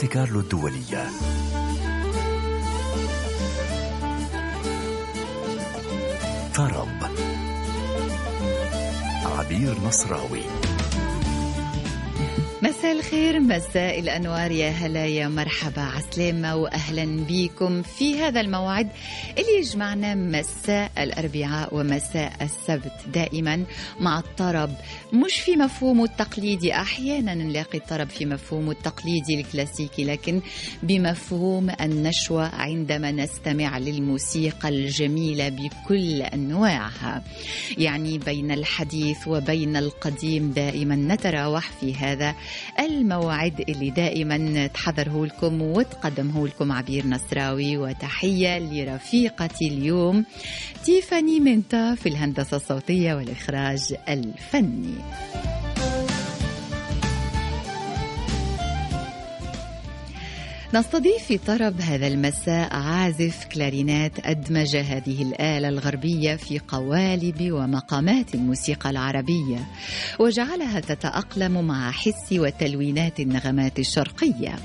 مونتي كارلو الدولية. طرب عبير نصراوي. مساء الخير مساء الأنوار يا هلا يا مرحبا. عسلامة وأهلا بكم في هذا الموعد اللي يجمعنا مساء الأربعاء ومساء السبت. دائما مع الطرب مش في مفهومه التقليدي أحيانا نلاقي الطرب في مفهومه التقليدي الكلاسيكي لكن بمفهوم النشوة عندما نستمع للموسيقى الجميلة بكل أنواعها. يعني بين الحديث وبين القديم دائما نتراوح في هذا الموعد اللي دائما تحضره لكم وتقدمه لكم عبير نصراوي وتحية لرفيقتي اليوم تيفاني منتا في الهندسة الصوتية والإخراج الفني. نستضيف في طرب هذا المساء عازف كلارينات أدمج هذه الآلة الغربية في قوالب ومقامات الموسيقى العربية وجعلها تتأقلم مع حس وتلوينات النغمات الشرقية.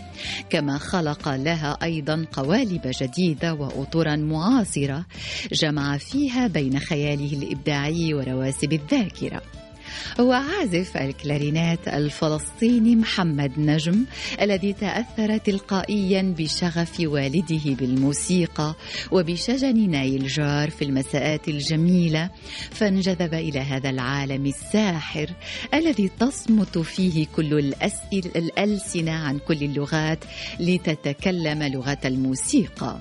كما خلق لها أيضا قوالب جديدة وأطورا معاصرة جمع فيها بين خياله الإبداعي ورواسب الذاكرة. هو عازف الكلارينات الفلسطيني محمد نجم الذي تأثر تلقائيا بشغف والده بالموسيقى وبشجن نايل جار في المساءات الجميلة فانجذب إلى هذا العالم الساحر الذي تصمت فيه كل الألسنة عن كل اللغات لتتكلم لغة الموسيقى.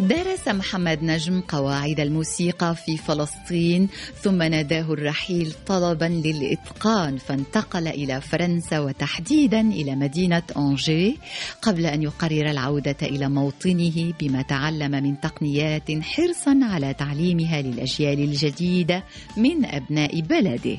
درس محمد نجم قواعد الموسيقى في فلسطين ثم ناداه الرحيل طلبا للإتقان فانتقل إلى فرنسا وتحديدا إلى مدينة أنجي قبل أن يقرر العودة إلى موطنه بما تعلم من تقنيات حرصا على تعليمها للأجيال الجديدة من أبناء بلده.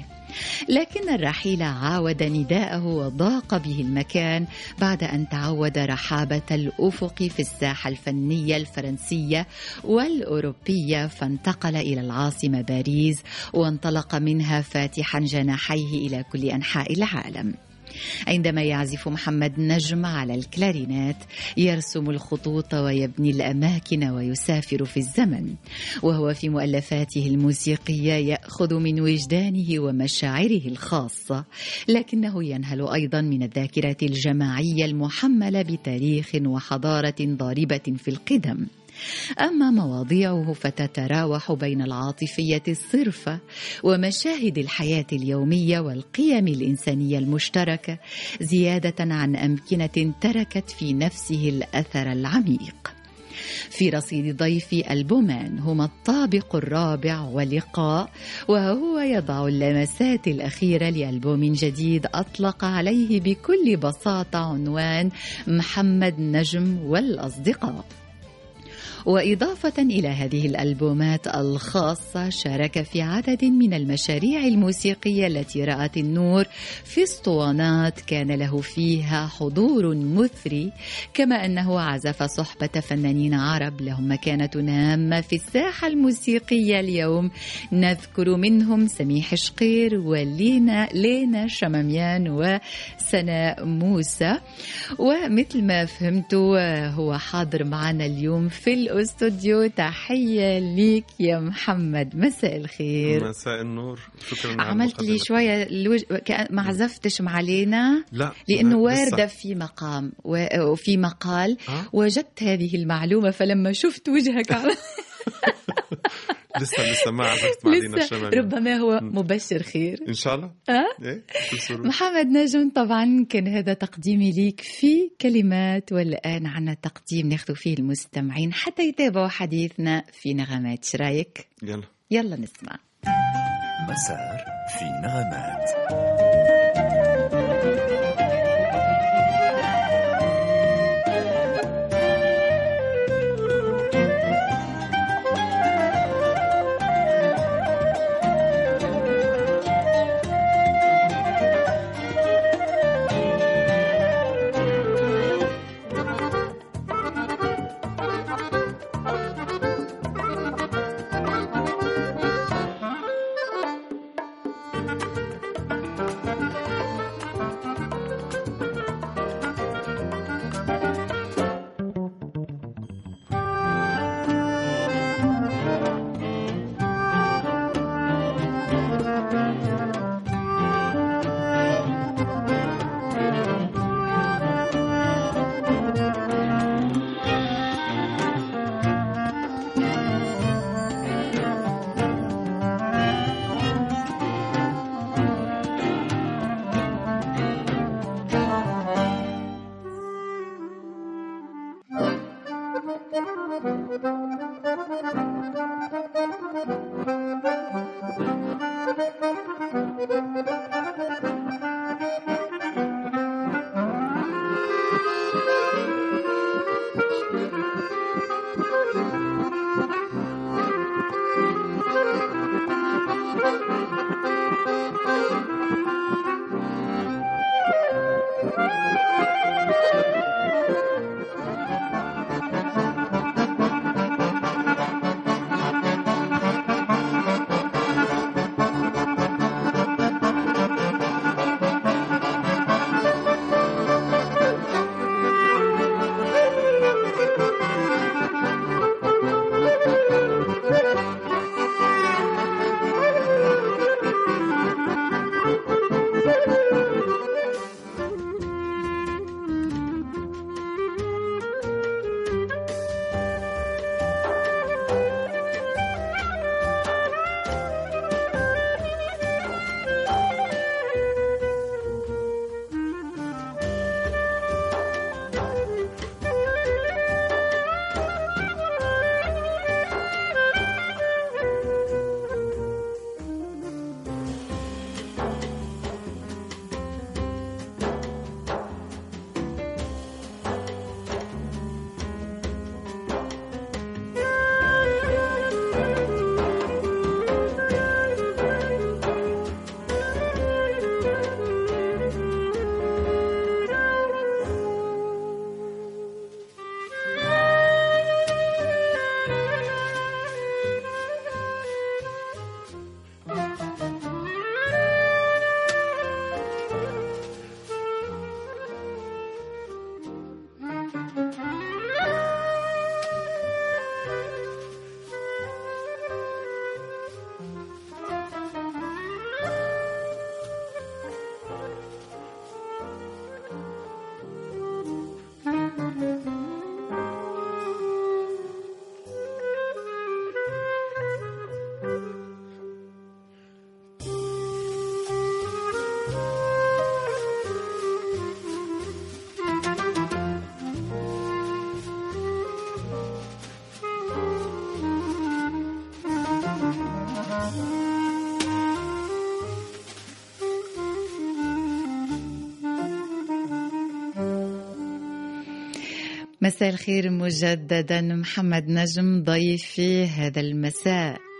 لكن الرحيل عاود نداءه وضاق به المكان بعد أن تعود رحابة الأفق في الساحة الفنية الفرنسية والأوروبية فانتقل إلى العاصمة باريس وانطلق منها فاتحا جناحيه إلى كل أنحاء العالم. عندما يعزف محمد نجم على الكلارينات يرسم الخطوط ويبني الأماكن ويسافر في الزمن. وهو في مؤلفاته الموسيقية يأخذ من وجدانه ومشاعره الخاصة. لكنه ينهل أيضا من الذاكرة الجماعية المحملة بتاريخ وحضارة ضاربة في القدم. أما مواضيعه فتتراوح بين العاطفية الصرفة ومشاهد الحياة اليومية والقيم الإنسانية المشتركة زيادة عن أمكنة تركت في نفسه الأثر العميق. في رصيد ضيفي ألبومان هما الطابق الرابع ولقاء وهو يضع اللمسات الأخيرة لألبوم جديد أطلق عليه بكل بساطة عنوان محمد نجم والأصدقاء وإضافة إلى هذه الألبومات الخاصة شارك في عدد من المشاريع الموسيقية التي رأت النور. في اسطوانات كان له فيها حضور مثري كما أنه عزف صحبة فنانين عرب لهم مكانة هامة في الساحة الموسيقية اليوم. نذكر منهم سميح شقير ولينا لينا شماميان وسناء موسى. ومثل ما فهمتوا هو حاضر معنا اليوم في الاستوديو تحية ليك يا محمد. مساء الخير. مساء النور. شكرا عملت لي شوية الوج... ما عزفتش مع لينا لا لأنه واردة. في مقام و- وفي مقال. آه. وجدت هذه المعلومة فلما شفت وجهك على لسه لسه ما دينا لسه. الشمالي ربما هو مبشر خير. إن شاء الله. أه؟ إيه كل سرور. محمد نجم طبعا كان هذا تقديمي ليك في كلمات والآن عنا تقديم ناخذ فيه المستمعين حتى يتابعوا حديثنا في نغمات. شرايك؟ يلا. يلا نسمع. مسار في نغمات. مساء الخير مجددا. محمد نجم ضيفي هذا المساء.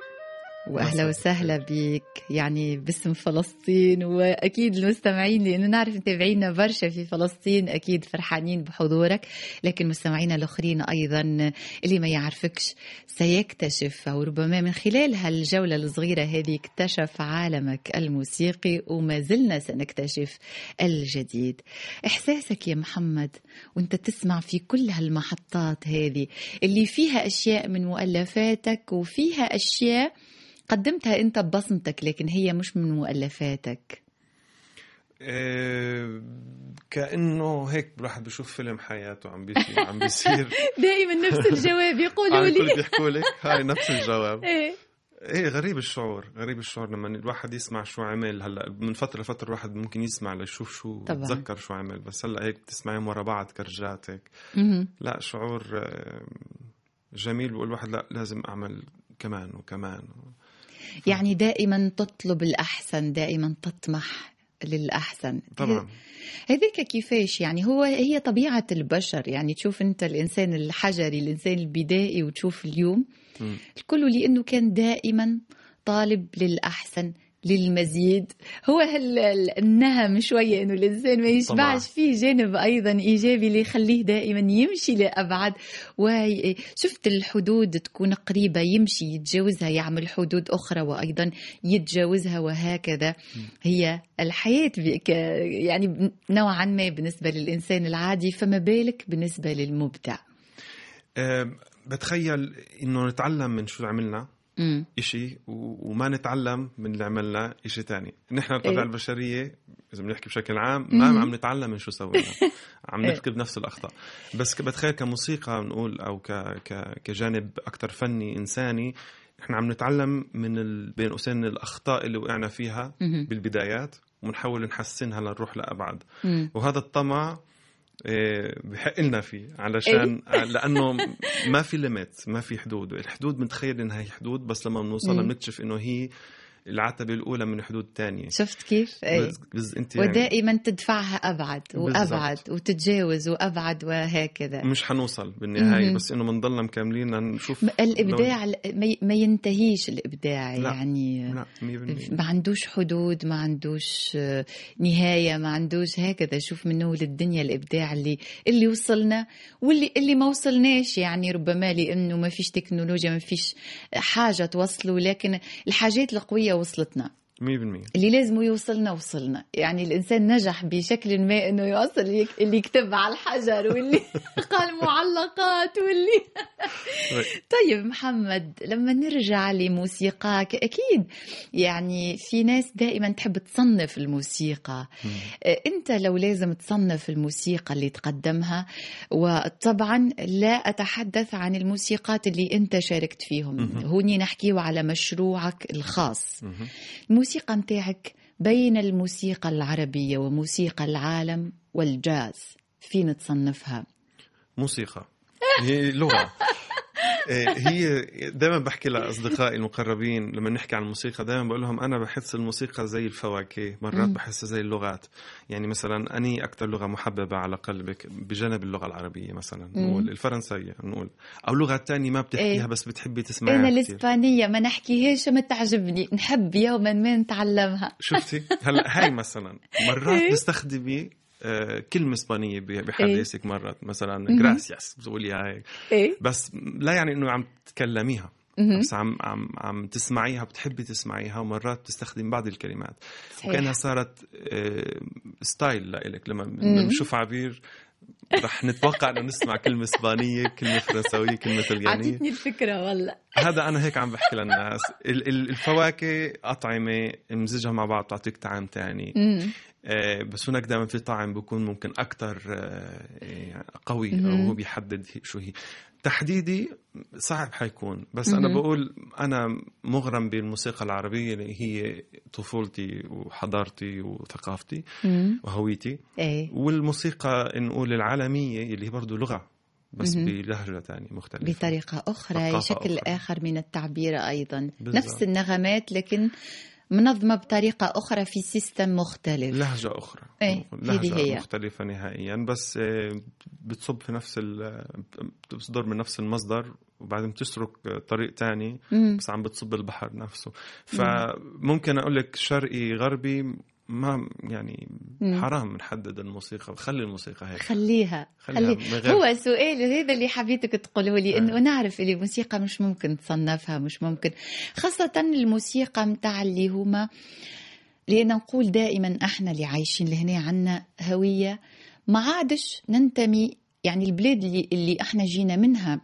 وأهلا وسهلا بك يعني باسم فلسطين وأكيد المستمعين لأنه نعرف متابعينا برشا في فلسطين أكيد فرحانين بحضورك. لكن مستمعينا الآخرين أيضا اللي ما يعرفكش سيكتشف أو ربما من خلال هالجولة الصغيرة هذه اكتشف عالمك الموسيقي وما زلنا سنكتشف الجديد. إحساسك يا محمد وأنت تسمع في كل هالمحطات هذه اللي فيها أشياء من مؤلفاتك وفيها أشياء قدمتها انت ببصمتك لكن هي مش من مؤلفاتك. إيه كأنه هيك الواحد بشوف فيلم حياته عم بيصير عم بيصير. دائما نفس الجواب يقولوا لي. بيحكوا لك هاي نفس الجواب. إيه. إيه غريب الشعور غريب الشعور لما الواحد يسمع شو عمل. هلأ من فترة لفترة الواحد ممكن يسمع ليشوف شو طبعاً. يتذكر شو عمل بس هلأ هيك بتسمعيهم ورا بعض كرجات هيك. لا شعور آه، جميل. بقول الواحد لا لازم أعمل كمان وكمان. يعني دائما تطلب الأحسن دائما تطمح للأحسن. طبعا. هذيك كيفاش؟ يعني هو هي طبيعة البشر. يعني تشوف أنت الإنسان الحجري الإنسان البدائي وتشوف اليوم مم. الكل لأنه كان دائما طالب للأحسن. للمزيد. هو النهم شوية إنه الانسان ما. يشبعش فيه جانب أيضا إيجابي اللي يخليه دائما يمشي لأبعد وشفت الحدود تكون قريبة يمشي يتجاوزها يعمل حدود أخرى وأيضا يتجاوزها وهكذا. هي الحياة يعني نوعا ما بالنسبة للإنسان العادي فما بالك بالنسبة للمبدع؟ بتخيل إنه نتعلم من شو عملنا. و- وما نتعلم من اللي عملنا إشي تاني نحن الطبيعة إيه. البشرية إذا بنحكي بشكل عام ما مم. عم نتعلم من شو سوينا عم إيه. نرتكب نفس الأخطاء بس بتخيل كموسيقى نقول أو ك... ك... كجانب أكثر فني إنساني نحن عم نتعلم من ال... بين قوسين الأخطاء اللي وقعنا فيها. بالبدايات ونحاول نحسنها لنروح لأبعد مم. وهذا الطمع إيه، بحق لنا فيه علشان لأنه ما في ليميت ما في حدود الحدود بنتخيل إنها هي حدود بس لما بنوصلها مم. بنكتشف إنه هي العتبة الأولى من حدود تانية شفت كيف؟ إيه. بس, بس انت يعني ودائما تدفعها أبعد وأبعد وتتجاوز وأبعد وهكذا مش حنوصل بالنهاية مم. بس إنه بنضلنا مكملين نشوف الإبداع ما ي- ما ينتهيش الإبداع لا. يعني. لا 100% ما عندوش حدود ما عندوش آه، نهاية ما عندوش هكذا شوف منه للدنيا الإبداع اللي اللي وصلنا واللي اللي ما وصلناش يعني. ربما لأنه ما فيش تكنولوجيا ما فيش حاجة توصلوا لكن الحاجات القوية وصلتنا. 100% اللي لازم يوصلنا وصلنا يعني الإنسان نجح بشكل ما أنه يوصل اللي يكتب على الحجر واللي قال معلقات واللي طيب محمد لما نرجع لموسيقاك أكيد يعني في ناس دائما تحب تصنف الموسيقى. آه، أنت لو لازم تصنف الموسيقى اللي تقدمها وطبعا لا أتحدث عن الموسيقات اللي أنت شاركت فيهم. هوني نحكيه على مشروعك الخاص مهم. الموسيقى نتاعك بين الموسيقى العربية وموسيقى العالم والجاز؟ فين تصنفها؟ موسيقى. هي إيه، هي دائما بحكي لأصدقائي المقربين لما نحكي عن الموسيقى دائما بقول لهم أنا بحس الموسيقى زي الفواكه مرات. بحسها زي اللغات يعني مثلا أني أكثر لغة محببة على قلبك بجانب اللغة العربية مثلا نقول الفرنسية نقول أو لغات تانية ما بتحكيها إيه. بس بتحبي تسمعيها أنا كتير. الإسبانية ما نحكيهاش ما تعجبني نحب يوما ما نتعلمها شفتي هلأ هاي مثلا مرات إيه. آه، كلمة إسبانية ب- بحديثك مرات مثلا. gracias بتقولي هاي إيه بس لا يعني إنه عم تتكلميها. بس عم عم عم تسمعيها بتحبي تسمعيها ومرات بتستخدم بعض الكلمات صحيح. وكأنها صارت آه، style لإلك لما. بنشوف عبير رح نتوقع إنه نسمع كلمة إسبانية كلمة فرنسويه كلمة طليانيه عطيتني الفكرة والله هذا أنا هيك عم بحكي للناس. ال- ال- الفواكه أطعمة مزجها مع بعض بتعطيك طعم تاني. آه، بس هناك دائما في طعم بيكون ممكن أكثر قوي أو. هو بيحدد شو هي. تحديدي صعب حيكون بس مهم. أنا بقول أنا مغرم بالموسيقى العربية اللي هي طفولتي وحضارتي وثقافتي مم. وهويتي إيه والموسيقى نقول العالمية اللي هي برضه لغة بس مهم. بلهجة تانية مختلفة بطريقة أخرى ثقافة شكل أخرى. آخر من التعبير أيضا بالضبط. نفس النغمات لكن منظمة بطريقة أخرى في سيستم مختلف. لهجة أخرى. إيه، لهجة هذه هي. مختلفة نهائيا. بس آه، بتصب في نفس ال بتصدر من نفس المصدر وبعدين بتسرق طريق تاني مم. بس عم بتصب البحر نفسه. فممكن أقول لك شرقي غربي ما يعني. حرام نحدد الموسيقى خلي الموسيقى هيك خليها خليها خلي هو سؤال هذا اللي حبيتك تقوله لي إنه آه. نعرف اللي الموسيقى مش ممكن تصنفها مش ممكن خاصة الموسيقى متاع اللي هما لأن نقول دائما إحنا اللي عايشين لهنا عنا هوية ما عادش ننتمي يعني البلاد اللي, اللي إحنا جينا منها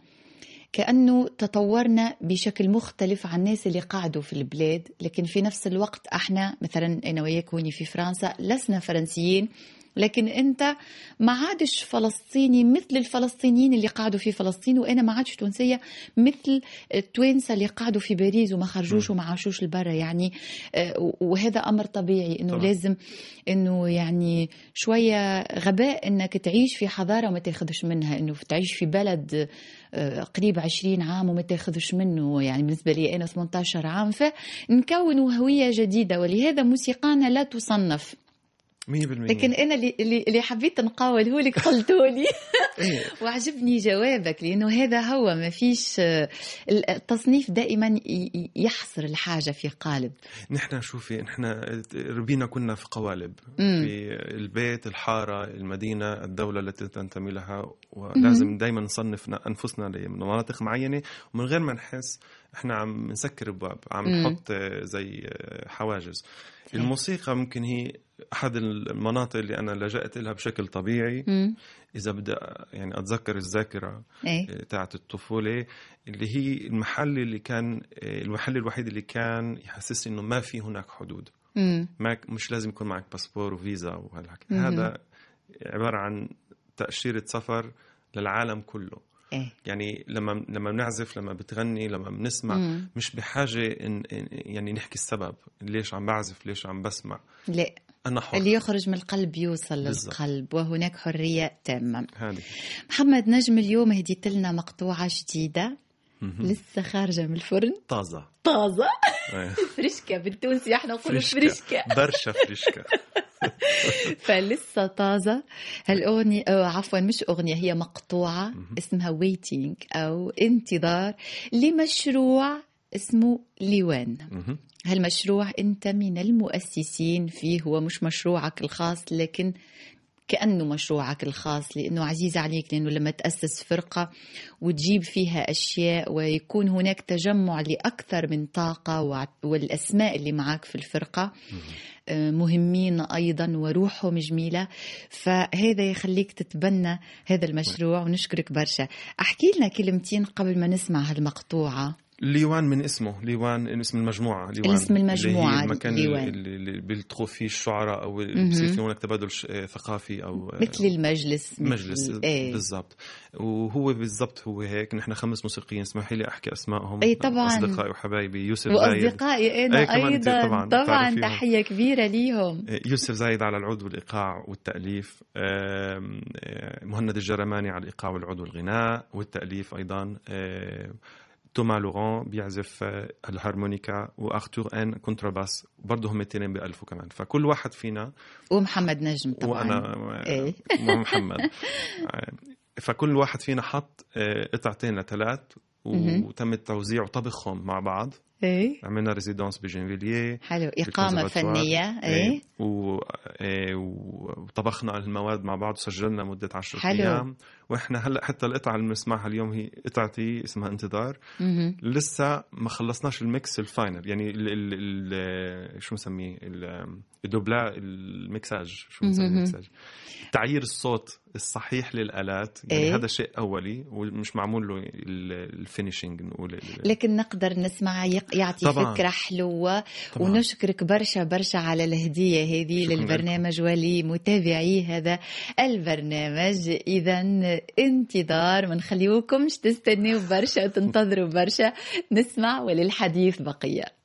كأنه تطورنا بشكل مختلف عن الناس اللي قعدوا في البلاد لكن في نفس الوقت إحنا مثلا أنا وياك هوني في فرنسا لسنا فرنسيين لكن أنت ما عادش فلسطيني مثل الفلسطينيين اللي قعدوا في فلسطين وأنا ما عادش تونسية مثل التوانسة اللي قعدوا في باريس وما خرجوش وما عاشوش لبرا. يعني آه، وهذا أمر طبيعي إنه طبعا. لازم إنه يعني شوية غباء إنك تعيش في حضارة وما تاخذش منها إنه تعيش في بلد آه، قريب 20 عام وما تاخذش منه. يعني بالنسبة لي أنا 18 عام فنكون هوية جديدة. ولهذا موسيقانا لا تصنف. 100% لكن أنا اللي اللي اللي حبيت نقاوله لك قلته لي إيه. وعجبني جوابك لأنه هذا هو ما فيش التصنيف دائما يحصر الحاجة في قالب نحن شوفي نحن ربينا كنا في قوالب مم. في البيت الحارة المدينة الدولة التي تنتمي لها ولازم دائما نصنف أنفسنا لمناطق معينة ومن غير ما نحس إحنا عم نسكر ابواب عم. نحط زي حواجز الموسيقى ممكن هي أحد المناطق اللي أنا لجأت لها بشكل طبيعي مم. إذا بدي يعني أتذكر الذاكرة إيه تاعت الطفولة اللي هي المحل اللي كان المحل الوحيد اللي كان يحسسني إنه ما في هناك حدود مم. ما مش لازم يكون معك باسبور وفيزا وهالحكي. هذا عبارة عن تأشيرة سفر للعالم كله إيه. يعني لما لما بنعزف لما بتغني لما بنسمع مم. مش بحاجة إن يعني نحكي السبب. ليش عم بعزف؟ ليش عم بسمع؟ لا. أنا حر. اللي يخرج من القلب يوصل بالضبط. للقلب وهناك حرية تامة. هذه. محمد نجم اليوم هديت لنا مقطوعة جديدة. لسه خارجة من الفرن. طازة. طازة. إيه. fresca بالتونسي إحنا نقول fresca. برشا فريشكا. فلسه طازة. هالأغنية أو عفوا مش أغنية هي مقطوعة اسمها Waiting أو انتظار لمشروع اسمه ليوان. هالمشروع أنت من المؤسسين فيه هو مش مشروعك الخاص لكن كأنه مشروعك الخاص لأنه عزيز عليك لأنه لما تأسس فرقة وتجيب فيها أشياء ويكون هناك تجمع لأكثر من طاقة والأسماء اللي معك في الفرقة آه، مهمين أيضا وروحهم جميلة. فهذا يخليك تتبنى هذا المشروع ونشكرك برشا. أحكي لنا كلمتين قبل ما نسمع هالمقطوعة. ليوان من اسمه ليوان اسم المجموعة ليوان. الاسم المجموعة، اللي هي المكان ليوان. اللي, اللي بيلتقوا فيه الشعراء أو. بصير في هناك تبادل آه، ثقافي أو آه، مثل المجلس. مثل مجلس إيه. بالضبط. وهو بالضبط هو هيك. نحن خمس موسيقيين اسمحي لي أحكي أسمائهم أي طبعاً. أصدقائي وحبايبي. يوسف زايد. وأصدقائي أنا أي أيضا. طبعاً. طبعا. تحية كبيرة ليهم. يوسف زايد على العود والإيقاع والتأليف. آم، آه، مهند الجرماني على الإيقاع والعود والغناء والتأليف أيضا. آه، توما لوران بيعزف الهارمونيكا وارتور ان contrebasse برضه هم الاثنين بيألفوا كمان فكل واحد فينا ومحمد نجم طبعا وأنا. ومحمد آه، فكل واحد فينا حط قطعتين لثلاث. وتم التوزيع وطبخهم مع بعض إيه عملنا résidence بجنفيلييه حلو اقامه. فنيه إيه و... إيه، وطبخنا المواد مع بعض وسجلنا مدة 10 حلو. أيام وإحنا هلأ حتى القطعة اللي بنسمعها اليوم هي قطعتي اسمها انتظار مهم. لسه ما خلصناش ال mix ال final يعني ال... ال... ال... شو بنسميه ال... الدوبلا الميكساج شو بنسميه مهم. الميكساج تعيير الصوت الصحيح للآلات يعني إيه. هذا شيء أولي ومش معمول له ال- ال finishing نقول لكن نقدر نسمع يعطي طبعاً. فكرة حلوة طبعاً. ونشكرك برشا برشا على الهدية هذه للبرنامج ولمتابعي هذا البرنامج اذا انتظار ما نخليوكمش تستنوا برشا وتنتظروا برشا. نسمع وللحديث بقية.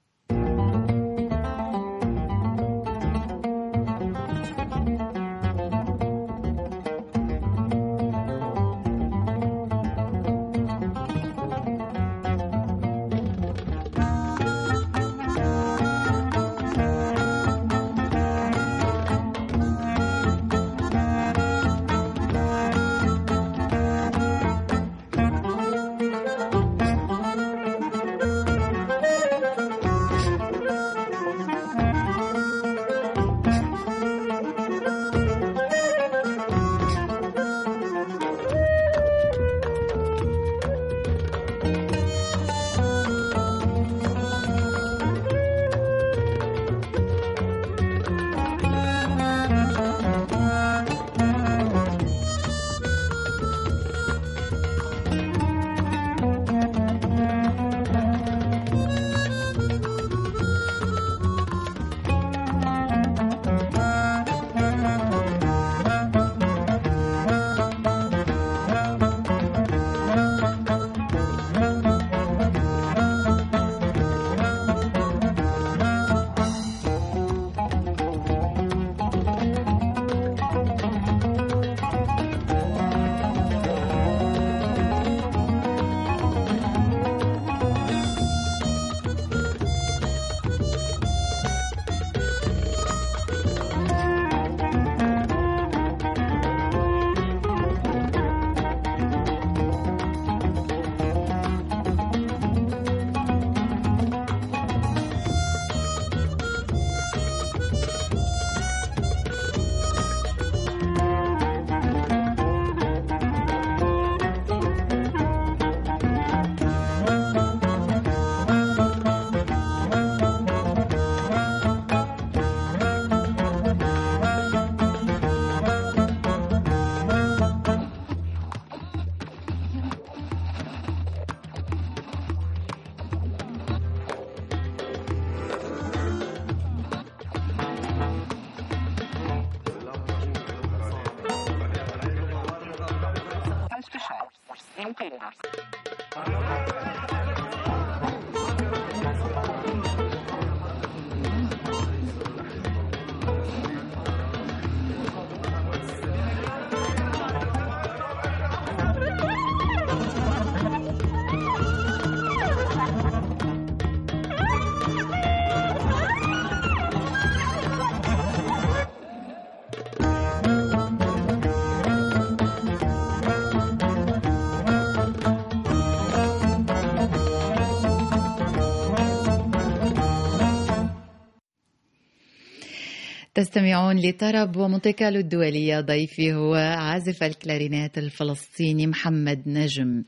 تستمعون لطرب ومونتيكالو الدولية ضيفي هو عازف الكلارينات الفلسطيني محمد نجم.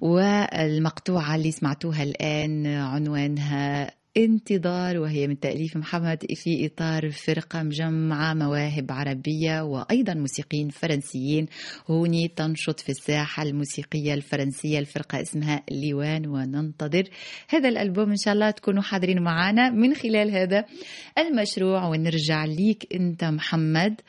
والمقطوعة اللي سمعتوها الآن عنوانها انتظار وهي من تأليف محمد في إطار فرقة مجمعة مواهب عربية وأيضا موسيقيين فرنسيين. هوني تنشط في الساحة الموسيقية الفرنسية. الفرقة اسمها ليوان وننتظر هذا الألبوم إن شاء الله تكونوا حاضرين معنا من خلال هذا المشروع. ونرجع ليك أنت محمد.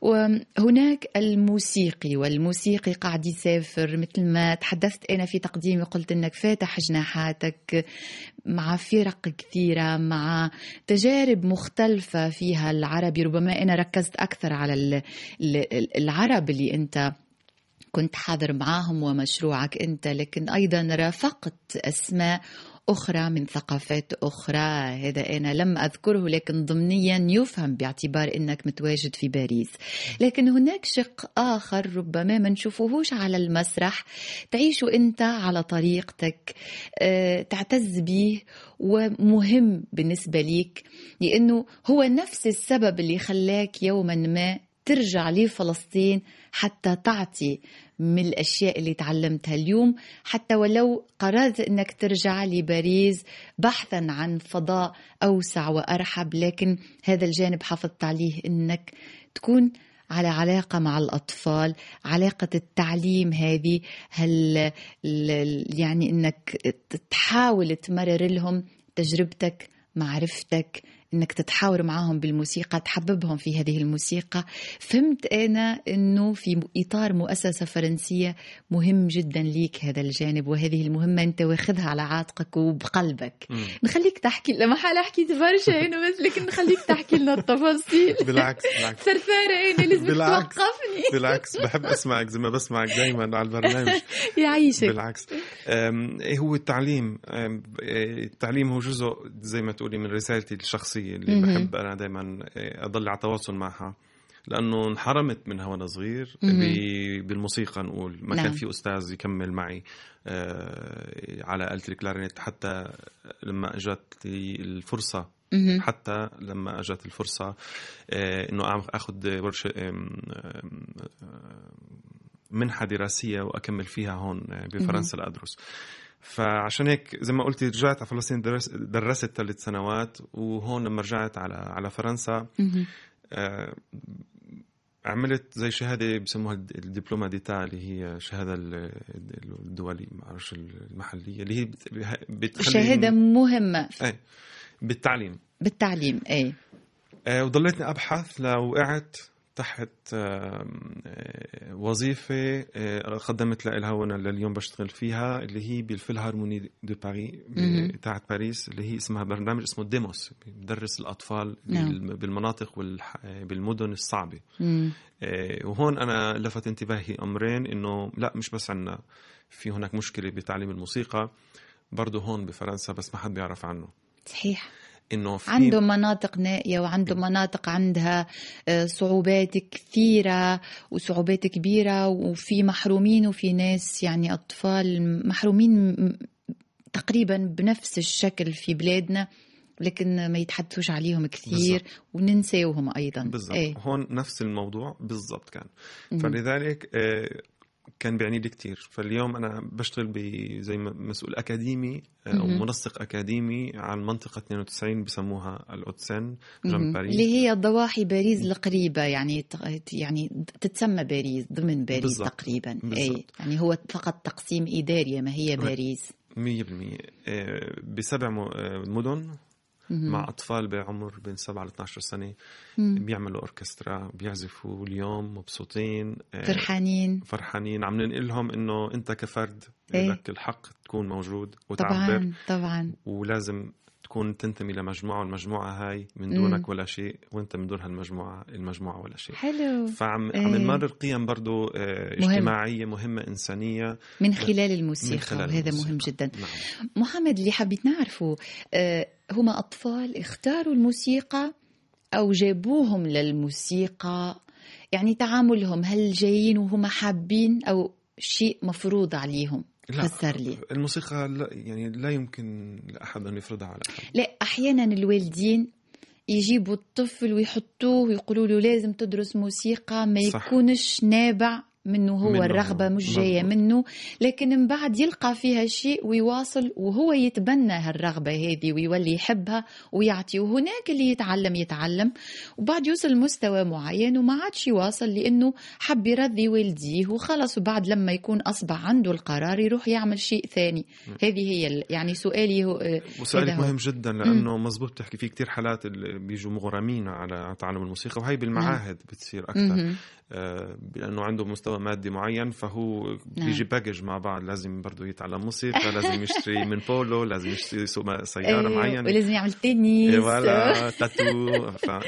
وهناك الموسيقي والموسيقي قاعد يسافر. مثل ما تحدثت أنا في تقديمي قلت أنك فاتح جناحاتك مع فرق كثيرة مع تجارب مختلفة فيها العربي. ربما أنا ركزت أكثر على العرب اللي أنت كنت حاضر معاهم ومشروعك أنت لكن أيضا رافقت أسماء أخرى من ثقافات أخرى. هذا أنا لم أذكره لكن ضمنيا يفهم باعتبار أنك متواجد في باريس. لكن هناك شق آخر ربما ما نشوفوهوش على المسرح. تعيشه أنت على طريقتك آه، تعتز به ومهم بالنسبة ليك لأنه هو نفس السبب اللي خلاك يوما ما ترجع لفلسطين حتى تعطي من الأشياء اللي تعلمتها اليوم حتى ولو قررت أنك ترجع لباريس بحثا عن فضاء أوسع وأرحب لكن هذا الجانب حافظت عليه أنك تكون على علاقة مع الأطفال علاقة التعليم هذه هل يعني أنك تحاول تمرر لهم تجربتك معرفتك إنك تتحاور معهم بالموسيقى تحببهم في هذه الموسيقى. فهمت أنا إنه في إطار مؤسسة فرنسية مهم جدا ليك هذا الجانب وهذه المهمة أنت واخذها على عاتقك وبقلبك. مم. نخليك تحكي لما حال حكيت برشا أنا بس لكن نخليك تحكي لنا التفاصيل. بالعكس بالعكس. ثرثاره أنا لازم توقفني. بالعكس بحب اسمعك زي ما بسمعك دائما على البرنامج. يعيشك. بالعكس. إيه هو التعليم؟ التعليم هو جزء زي ما تقولي من رسالتي الشخصية. اللي مم. بحب أنا دائما آه، أضل على تواصل معها. لأنه انحرمت منها وأنا صغير بالموسيقى نقول. ما نعم. كان في أستاذ يكمل معي آه، على آلة الكلارينيت. حتى لما أجت الفرصة حتى لما أجت الفرصة آه، إنه أخذ ورشة منحة دراسية وأكمل فيها هون بفرنسا لأدرس. فعشان هيك زي ما قلتي رجعت على فلسطين درس درست ثلاث سنوات وهون لما رجعت على على فرنسا آه عملت زي شهادة بسموها ال diplôme d'État اللي هي شهادة الدوليه ما بعرفش المحلية اللي هي بتخلي شهادة مهمة. إيه بالتعليم. بالتعليم إيه. آه وضليتني أبحث لوقعت تحت وظيفة قدمت لها وأنا لليوم بشتغل فيها اللي هي بال Philharmonie de Paris تاعت باريس اللي هي اسمها برنامج اسمه ديموس بدرس الأطفال نعم. بالمناطق بالمدن الصعبة. وهون أنا لفت انتباهي أمرين إنه لا مش بس عنا في هناك مشكلة بتعليم الموسيقى برضه هون بفرنسا بس ما حد بيعرف عنه. صحيح. إنه في عنده مناطق نائية وعنده مناطق عندها آه، صعوبات كثيرة وصعوبات كبيرة وفي محرومين وفي ناس يعني أطفال محرومين تقريبا بنفس الشكل في بلادنا لكن ما يتحدثوش عليهم كثير بالزبط. وننساوهم أيضا بالضبط إيه؟ هون نفس الموضوع بالضبط كان فلذلك آه، كان بيعني لي كثير فاليوم أنا بشتغل زي مسؤول أكاديمي آه، أو منسق أكاديمي عن منطقه 92 بسموها ال Hauts-de-Seine جنب باريس. اللي هي ضواحي باريس القريبة يعني يعني تتسمى باريس ضمن باريس بالزبط. تقريبا. بالزبط. اي يعني هو فقط تقسيم إداري ما هي باريس. 100% آه، بسبع آه، مع أطفال بعمر بين 7 ل 12 سنة. بيعملوا أوركسترا بيعزفوا اليوم مبسوطين آه، فرحانين. فرحانين. عم ننقل لهم إنه أنت كفرد إيه؟ لك الحق تكون موجود وتعبر. طبعا طبعا. ولازم تكون تنتمي لمجموعة والمجموعة هاي من دونك ولا شيء وانت من دون هالمجموعة المجموعة ولا شيء حلو فعم إيه. عم نمرر قيم برضو آه مهم. اجتماعية مهمة إنسانية من خلال الموسيقى من خلال وهذا الموسيقى. مهم جدا نعم. محمد اللي حبيت نعرفه آه هم أطفال اختاروا الموسيقى أو جابوهم للموسيقى يعني تعاملهم هل جايين وهم حابين أو شيء مفروض عليهم لا فسر لي الموسيقى لا يعني لا يمكن لأحد أن يفرضها على أحد لا أحيانا الوالدين يجيبوا الطفل ويحطوه ويقولوا له لازم تدرس موسيقى ما صح. يكونش نابع منه هو منه الرغبة هو. مش جاية. منه. لكن من بعد يلقى فيها شيء ويواصل وهو يتبنى هالرغبة هذه ويولي يحبها ويعطي. وهناك اللي يتعلم يتعلم. وبعد يوصل لمستوى معين وما عادش يواصل لأنه حب يرضي والديه. وخلص وبعد لما يكون أصبح عنده القرار يروح يعمل شيء ثاني. هذه هي يعني سؤالي هو آه، وسؤالك. مهم جدا لأنه مزبوط بتحكي في كتير حالات اللي بيجوا مغرمين على تعلم الموسيقى. وهي بالمعاهد بتصير. آه، لأنه عنده مستوى مادي معين فهو بيجي package مع بعض. لازم برضه يتعلم موسيقى لازم يشتري من بولو لازم يشتري يسوق سيارة أيوة، معينة. ولازم يعمل تنس إيه ولا تاتو ف...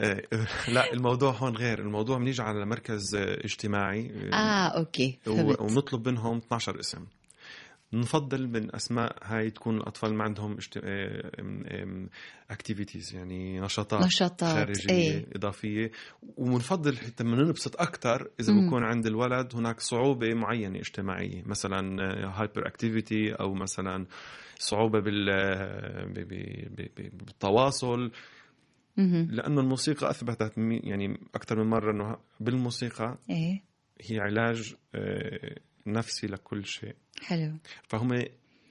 إيه، لا الموضوع هون غير. الموضوع بنيجي على مركز آه، اجتماعي. آه، آه okay ونطلب منهم 12 اسم. نفضل من أسماء هاي تكون الأطفال ما عندهم activities يعني نشاطات نشاطات، خارجية إيه. إضافية وبنفضل حتى من نبسط أكثر إذا مم. بكون عند الولد هناك صعوبة معينة اجتماعية مثلا hyperactivity أو مثلا صعوبة بال ب- بالتواصل. لأنه الموسيقى أثبتت يعني أكثر من مرة إنه بالموسيقى إيه هي علاج آه، نفسي لكل شيء. حلو. فهم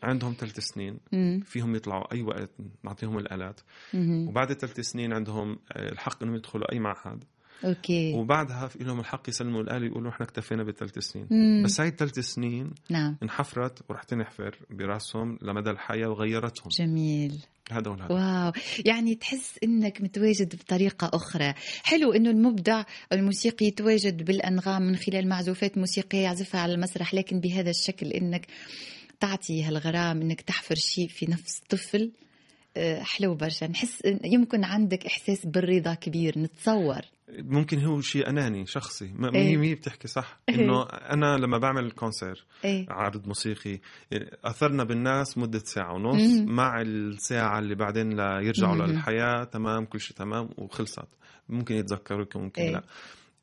عندهم ثلاث سنين. مم. فيهم يطلعوا أي وقت نعطيهم الآلات. مهم. وبعد ثلاث سنين عندهم الحق إنهم يدخلوا أي معهد. okay. وبعدها في لهم الحق يسلموا الاله يقولوا إحنا اكتفينا بثلاث سنين. مم. بس هاي الثلاث سنين نعم. انحفرت ورح تنحفر براسهم لمدى الحياة وغيرتهم. جميل. هذا هو wow. يعني تحس إنك متواجد بطريقة أخرى. حلو إنه المبدع الموسيقي يتواجد بالأنغام من خلال معزوفات موسيقية يعزفها على المسرح لكن بهذا الشكل إنك تعطي هالغرام إنك تحفر شيء في نفس طفل. حلو برشا نحس يمكن عندك إحساس بالرضا كبير نتصور ممكن هو شيء أناني شخصي ما إيه. مية مية بتحكي صح إنه أنا لما بعمل كونسير إيه عرض موسيقي أثرنا بالناس مدة ساعة ونص مم. مع الساعة اللي بعدين ليرجعوا. للحياة تمام كل شيء تمام وخلصت ممكن يتذكروك ممكن إيه. لا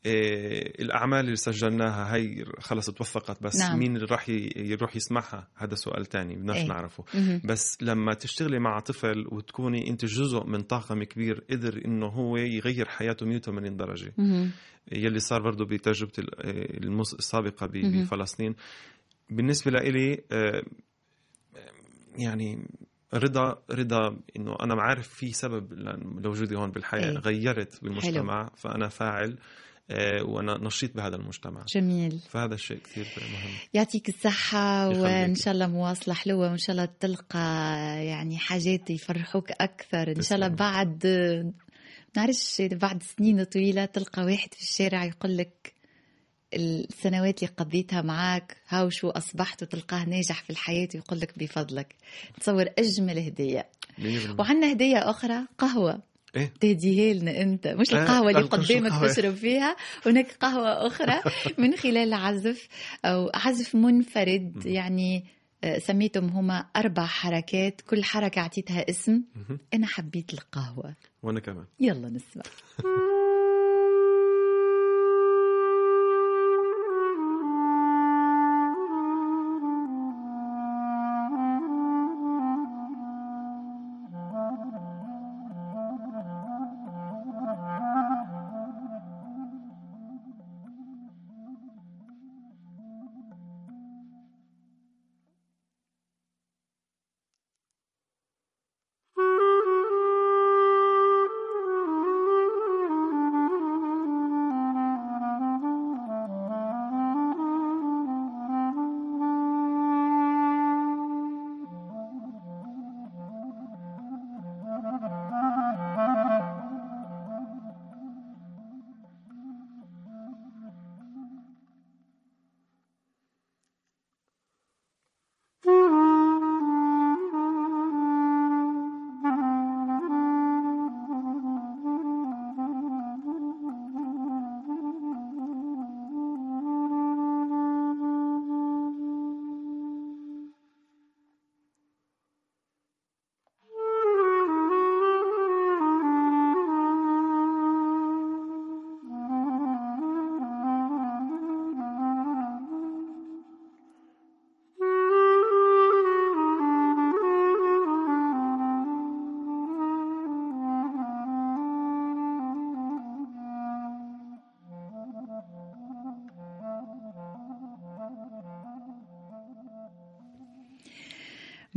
إيه الأعمال اللي سجلناها هي خلص توثقت بس نعم. مين اللي راح يروح يسمعها هذا سؤال تاني بدناش إيه. نعرفه مهم. بس لما تشتغلي مع طفل وتكوني أنت جزء من طاقم كبير قدر إنه هو يغير حياته 180 درجة مهم. يلي صار برضه بتجربتي ال- المس- السابقة ب- مهم. بفلسطين بالنسبة لإلي آه، يعني رضا رضا إنه أنا عارف في سبب لوجودي هون بالحياة إيه. غيرت بالمجتمع فأنا فاعل آه، وأنا نشيط بهذا المجتمع. جميل. فهذا الشيء كثير مهم. يعطيك الصحة. وإن شاء الله مواصلة حلوة وإن شاء الله تلقى يعني حاجات يفرحوك أكثر. إن شاء الله. بعد نعرفش بعد سنين طويلة تلقى واحد في الشارع يقول لك السنوات اللي قضيتها معك هاو شو أصبحت وتلقاه ناجح في الحياة ويقول لك بفضلك. تصور أجمل هدية. وعندنا هدية أخرى قهوة. إيه؟ تهديها لنا أنت. مش آه، القهوة اللي قدامك. تشرب فيها هناك قهوة أخرى من خلال عزف أو عزف منفرد. يعني آه، سميتهم هما أربع حركات. كل حركة أعطيتها اسم. أنا حبيت القهوة. وأنا كمان. يلا نسمع.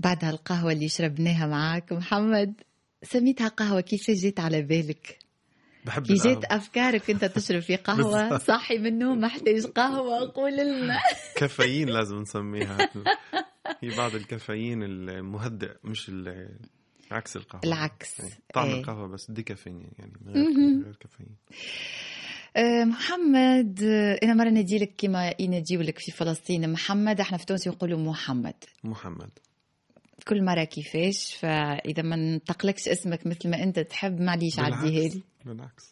بعد هالقهوة اللي شربناها معك محمد سميتها قهوة كيف جيت على بالك؟ بحب كي جيت القهوة. أفكارك أنت تشرب في قهوة بالضبط. صحي من النوم محتاج قهوة قول لنا كافيين لازم نسميها هي بعض الكافيين المهدئ مش عكس القهوة العكس. يعني طعم إيه. القهوة بس دي كافيين يعني من غير, مهم. من غير كافيين آه، محمد أنا مرة نديلك كما يناديو لك في فلسطين محمد إحنا في تونس يقولوا محمد محمد كل مرة كيفاش فإذا ما ننطقلكش اسمك مثل ما أنت تحب معليش عديها بالعكس لي بالعكس.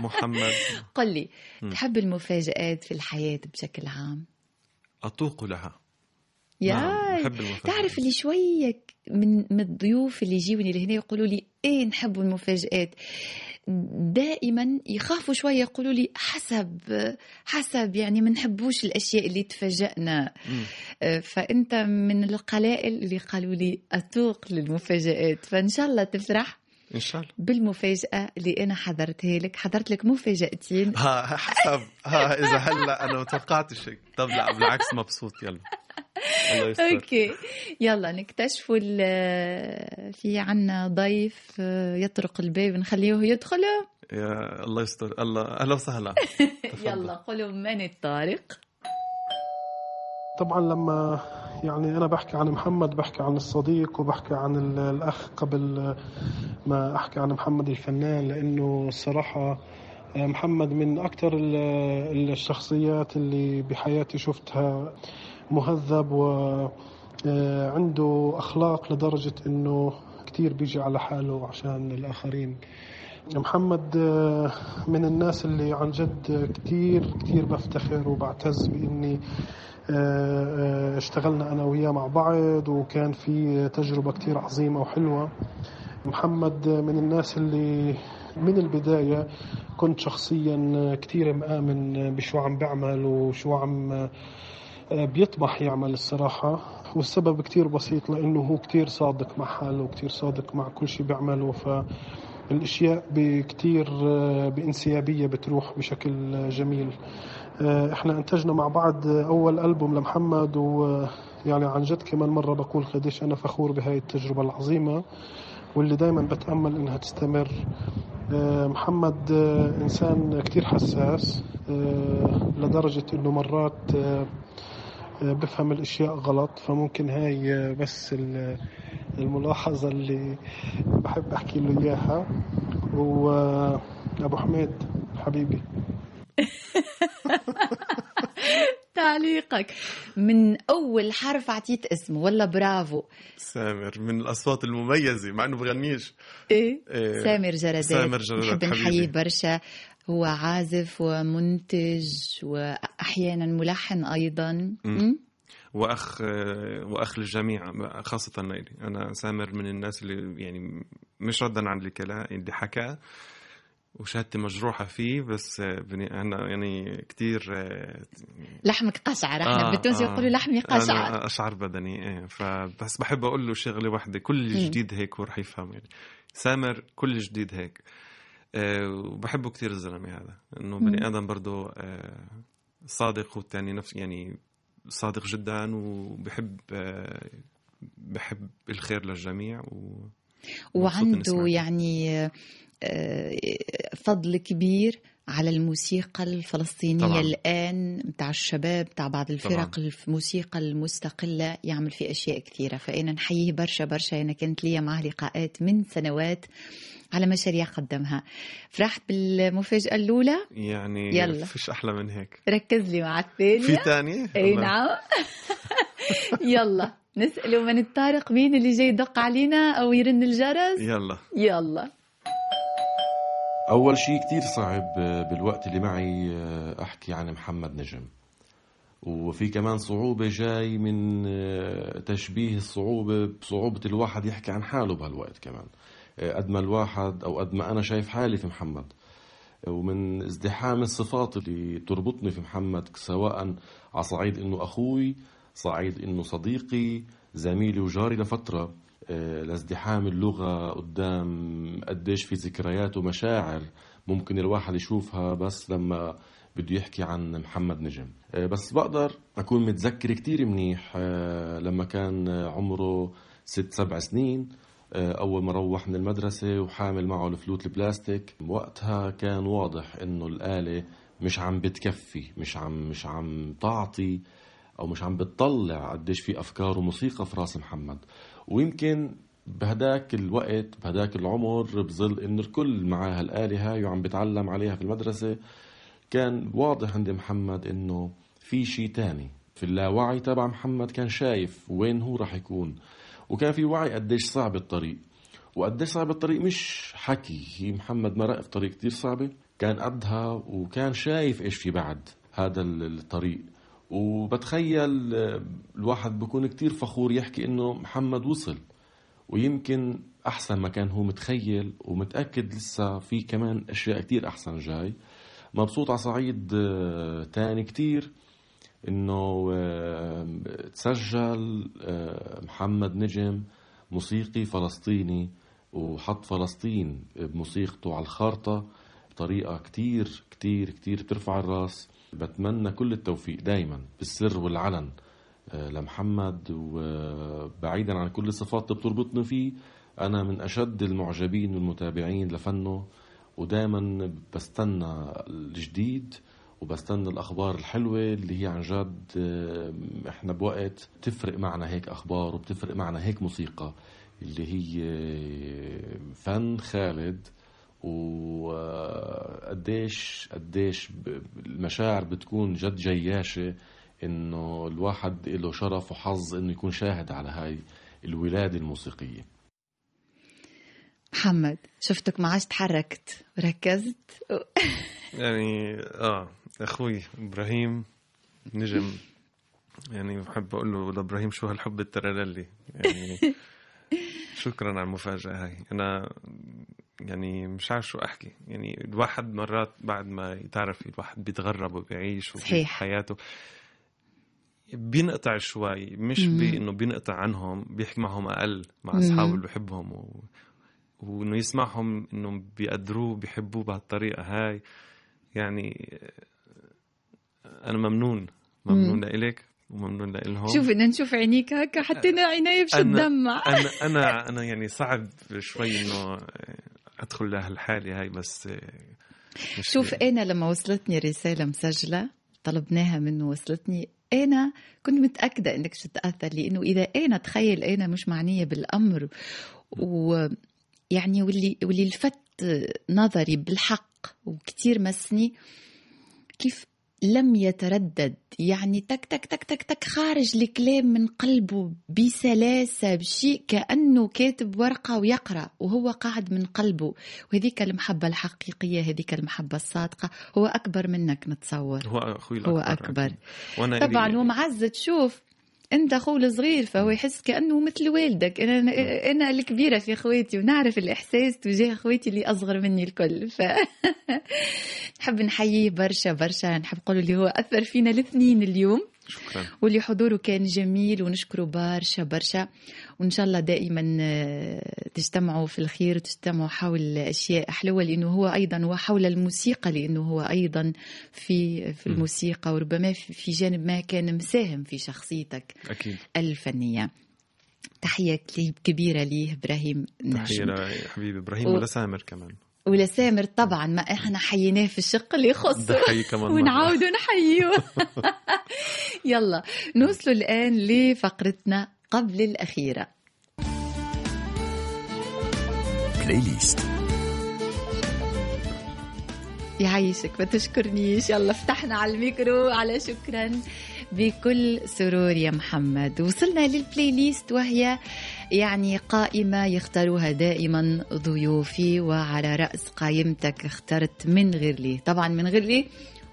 محمد. قل لي. تحب المفاجآت في الحياة بشكل عام؟ أتوق لها. يا نعم المفاجآت. تعرف اللي شوية من من الضيوف اللي يجيوني لهنا يقولوا لي إيه نحب المفاجآت. دائما يخافوا شوية يقولوا لي حسب حسب يعني ما نحبوش الأشياء اللي تفاجأنا. مم. آه، فأنت من القلائل اللي قالوا لي أتوق للمفاجآت. فإن شاء الله تفرح إن شاء الله. بالمفاجأة اللي أنا حضرتها لك. حضرت لك مفاجأتين. ها حسب. ها إذا هلأ أنا ما توقعتش طب لا بالعكس مبسوط. يلا. أوكي. يلا نكتشفوا ال- في عنا ضيف آه، يطرق الباب نخليه يدخل. يا الله يستر. الله أهلا وسهلا. يلا قولوا من الطارق. طبعا لما يعني أنا بحكي عن محمد بحكي عن الصديق وبحكي عن ال- الأخ قبل ما أحكي عن محمد الفنان لأنه الصراحة محمد من أكثر ال- الشخصيات اللي بحياتي شفتها مهذب وعنده أخلاق لدرجة إنه كثير بيجي على حاله عشان الآخرين. محمد آه، من الناس اللي عن جد كتير كتير بفتخر وبعتز بإني آه، آه، اشتغلنا أنا وياه مع بعض وكان في تجربة كتير عظيمة وحلوة. محمد من الناس اللي من البداية كنت شخصيا كتير مآمن بشو عم بعمل وشو عم آه، بيطمح يعمل الصراحة. والسبب كتير بسيط لأنه هو كتير صادق مع حاله وكتير صادق مع كل شيء بيعمله. فالأشياء بكتير آه، بإنسيابية بتروح بشكل آه، جميل. آه، إحنا إنتجنا مع بعض أول ألبوم لمحمد ويعني عن جد كمان مرة بقول قديش أنا فخور بهاي التجربة العظيمة واللي دايما بتأمل إنها تستمر. آه، محمد آه، إنسان كتير حساس آه، لدرجة إنه مرات آه، آه، بفهم الأشياء غلط فممكن هاي آه، بس ال- الملاحظة اللي بحب أحكي له إياها. وابو حميد حبيبي. تعليقك. من أول حرف عطيت اسمه ولا برافو. سامر من الأصوات المميزة مع إنه بغنيش. إيه؟ إيه، سامر جردات سامر جردات نحب حبيبي. برشا. هو عازف ومنتج وأحيانا ملحن أيضا. مم. وأخ وأخ للجميع خاصة لي أنا سامر من الناس اللي يعني مش ردا عن اللي كلا اللي حكى. وشهادتي مجروحة فيه بس بني أنا يعني كثير لحمك قشعر. إحنا بالتونسي يقولوا لحمي قشعر. أنا أشعر بدني إيه. فبس بحب أقول له شغلة واحدة كل جديد هيك هو رح يفهم يعني سامر كل جديد هيك. وبحبه كثير الزلمة هذا إنه بني آدم برضه أه صادق والتاني نفس يعني صادق جدا وبحب أه بحب الخير للجميع و وعنده يعني فضل كبير على الموسيقى الفلسطينية طبعا. الآن متاع الشباب متاع بعض الفرق طبعا. الموسيقى المستقلة يعمل في أشياء كثيرة فأنا نحييه برشا برشا أنا كانت لي معه لقاءات من سنوات على مشاريع قدمها. فرحت بالمفاجأة الأولى؟ يعني يلا. فيش أحلى من هيك. ركز لي مع الثانية في ثانية؟ أي نعم. يلا. نسأله من الطارق مين اللي جاي يدق علينا أو يرن الجرس؟ يلا. يلا. أول شيء كتير صعب بالوقت اللي معي أحكي عن محمد نجم. وفي كمان صعوبة جاي من تشبيه الصعوبة بصعوبة الواحد يحكي عن حاله بهالوقت كمان. قد ما الواحد أو قد ما أنا شايف حالي في محمد. ومن ازدحام الصفات اللي تربطني في محمد سواء على صعيد إنه أخوي صعيد إنه صديقي زميلي وجاري لفترة. لازدحام اللغة قدام قديش في ذكريات ومشاعر ممكن الواحد يشوفها بس لما بده يحكي عن محمد نجم. آه، بس بقدر أكون متذكر كتير منيح. آه، لما كان عمره ست سبع سنين آه، أول ما روح من المدرسة وحامل معه الفلوت البلاستيك وقتها كان واضح إنه الآلة مش عم بتكفي مش عم مش عم تعطي أو مش عم بتطلع قديش في أفكار وموسيقى في رأس محمد. ويمكن بهداك الوقت بهداك العمر بظل إنه الكل معاه هالآلة هاي وعم بتعلم عليها في المدرسة كان واضح عند محمد إنه في شيء تاني. في اللاوعي تبع محمد كان شايف وين هو راح يكون وكان في وعي قديش صعب الطريق. وقديش صعب الطريق مش حكي هي محمد مرق في طريق كتير صعبة. كان قدها وكان شايف إيش في بعد هذا الطريق. وبتخيل الواحد بكون كتير فخور يحكي إنه محمد وصل. ويمكن أحسن ما كان هو متخيل ومتأكد لسه في كمان أشياء كتير أحسن جاي. مبسوط على صعيد آه، تاني كتير إنه آه، تسجل آه، محمد نجم موسيقي فلسطيني وحط فلسطين بموسيقته على الخارطة بطريقة كتير كتير كتير بترفع الرأس. بتمنى كل التوفيق دايما بالسر والعلن لمحمد وبعيدا عن كل الصفات اللي بتربطني فيه أنا من أشد المعجبين والمتابعين لفنه ودائما بستنى الجديد وبستنى الأخبار الحلوة اللي هي عن جد آه، إحنا بوقت تفرق معنا هيك أخبار وبتفرق معنا هيك موسيقى اللي هي آه، فن خالد وقديش قديش المشاعر بتكون جد جياشة إنه الواحد له شرف وحظ إنه يكون شاهد على هاي الولادة الموسيقية. محمد شفتك ما عادش تحركت ركزت؟ يعني آه أخوي إبراهيم نجم. يعني بحب أقول له لابراهيم شو هالحب الترللي؟ يعني شكرا على المفاجأة هاي. أنا يعني مش عارف شو أحكي. يعني الواحد مرات بعد ما تعرفي الواحد بيتغرب وبيعيش وفي حياته بينقطع شوي. مش بانه بينقطع عنهم بيحكي معهم أقل مع أصحابه اللي بحبهم و... وإنه يسمعهم انه بيقدروه بيحبوه بهالطريقة هاي. يعني أنا ممنون ممنون لإلك وممنون لإلهم. شوف بدنا نشوف عينيك هكا حتى أنا عيني مش تدمع أنا أنا أنا يعني صعب شوي إنه أدخل لهالحاله هاي بس شوف أنا لما وصلتني رسالة مسجلة طلبناها منه وصلتني أنا كنت متأكدة إنك تتاثر لأنه إذا أنا تخيل أنا مش معنية بالأمر و يعني واللي واللي لفت نظري بالحق وكتير مسني كيف لم يتردد. يعني تك تك تك تك تك خارج الكلام من قلبه بسلاسة بشيء كأنه كاتب ورقة ويقرأ وهو قاعد من قلبه. وهذيك المحبة الحقيقية هذيك المحبة الصادقة هو أكبر منك نتصور. هو أخوي الأكبر هو أكبر. وأنا طبعا هو معز تشوف انت أخوه الصغير فهو يحس كأنه مثل والدك. أنا أنا الكبيرة في اخواتي ونعرف الإحساس تجاه اخواتي اللي أصغر مني الكل. ف نحب نحييه برشا برشا. نحب نقول اللي هو أثر فينا الاثنين اليوم. شكرا. واللي حضوره كان جميل ونشكره برشا برشا. وإن شاء الله دائما آه، تجتمعوا في الخير وتجتمعوا حول أشياء حلوة لأنه هو أيضا وحول الموسيقى لأنه هو أيضا في في الموسيقى وربما في جانب ما كان مساهم في شخصيتك أكيد. الفنية. تحية كبيرة ليه إبراهيم تحية لحبيبي إبراهيم و... ولسامر كمان. ولسامر طبعا ما إحنا حييناه في الشق اللي يخصه. كمان ونعاودوا نحييه. يلا نوصلوا الآن لفقرتنا قبل الأخيرة. بلاي ليست يعيشك ما تشكرنيش. يلا فتحنا على الميكرو. على شكرا. بكل سرور يا محمد. وصلنا لل playlist وهي يعني قائمة يختاروها دائما ضيوفي وعلى رأس قائمتك اخترت من غير لي طبعا من غير لي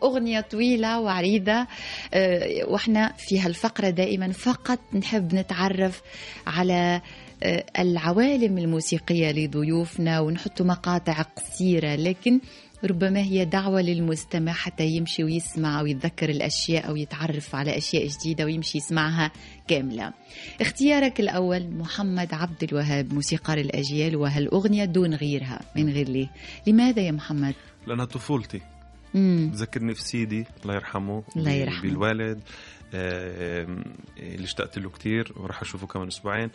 أغنية طويلة وعريضة آه، وإحنا في هالفقرة دائما فقط نحب نتعرف على آه، العوالم الموسيقية لضيوفنا ونحط مقاطع قصيرة. لكن ربما هي دعوة للمستمع حتى يمشي ويسمع ويتذكر الأشياء أو يتعرف على أشياء جديدة ويمشي يسمعها كاملة اختيارك الأول محمد عبد الوهاب موسيقار الأجيال وهالأغنية دون غيرها من غير ليه لماذا يا محمد؟ لأنها طفولتي مم. بذكرني في سيدي الله يرحمه الله يرحمه. بالوالد اللي اشتقت له كثير وراح أشوفه كمان أسبوعين.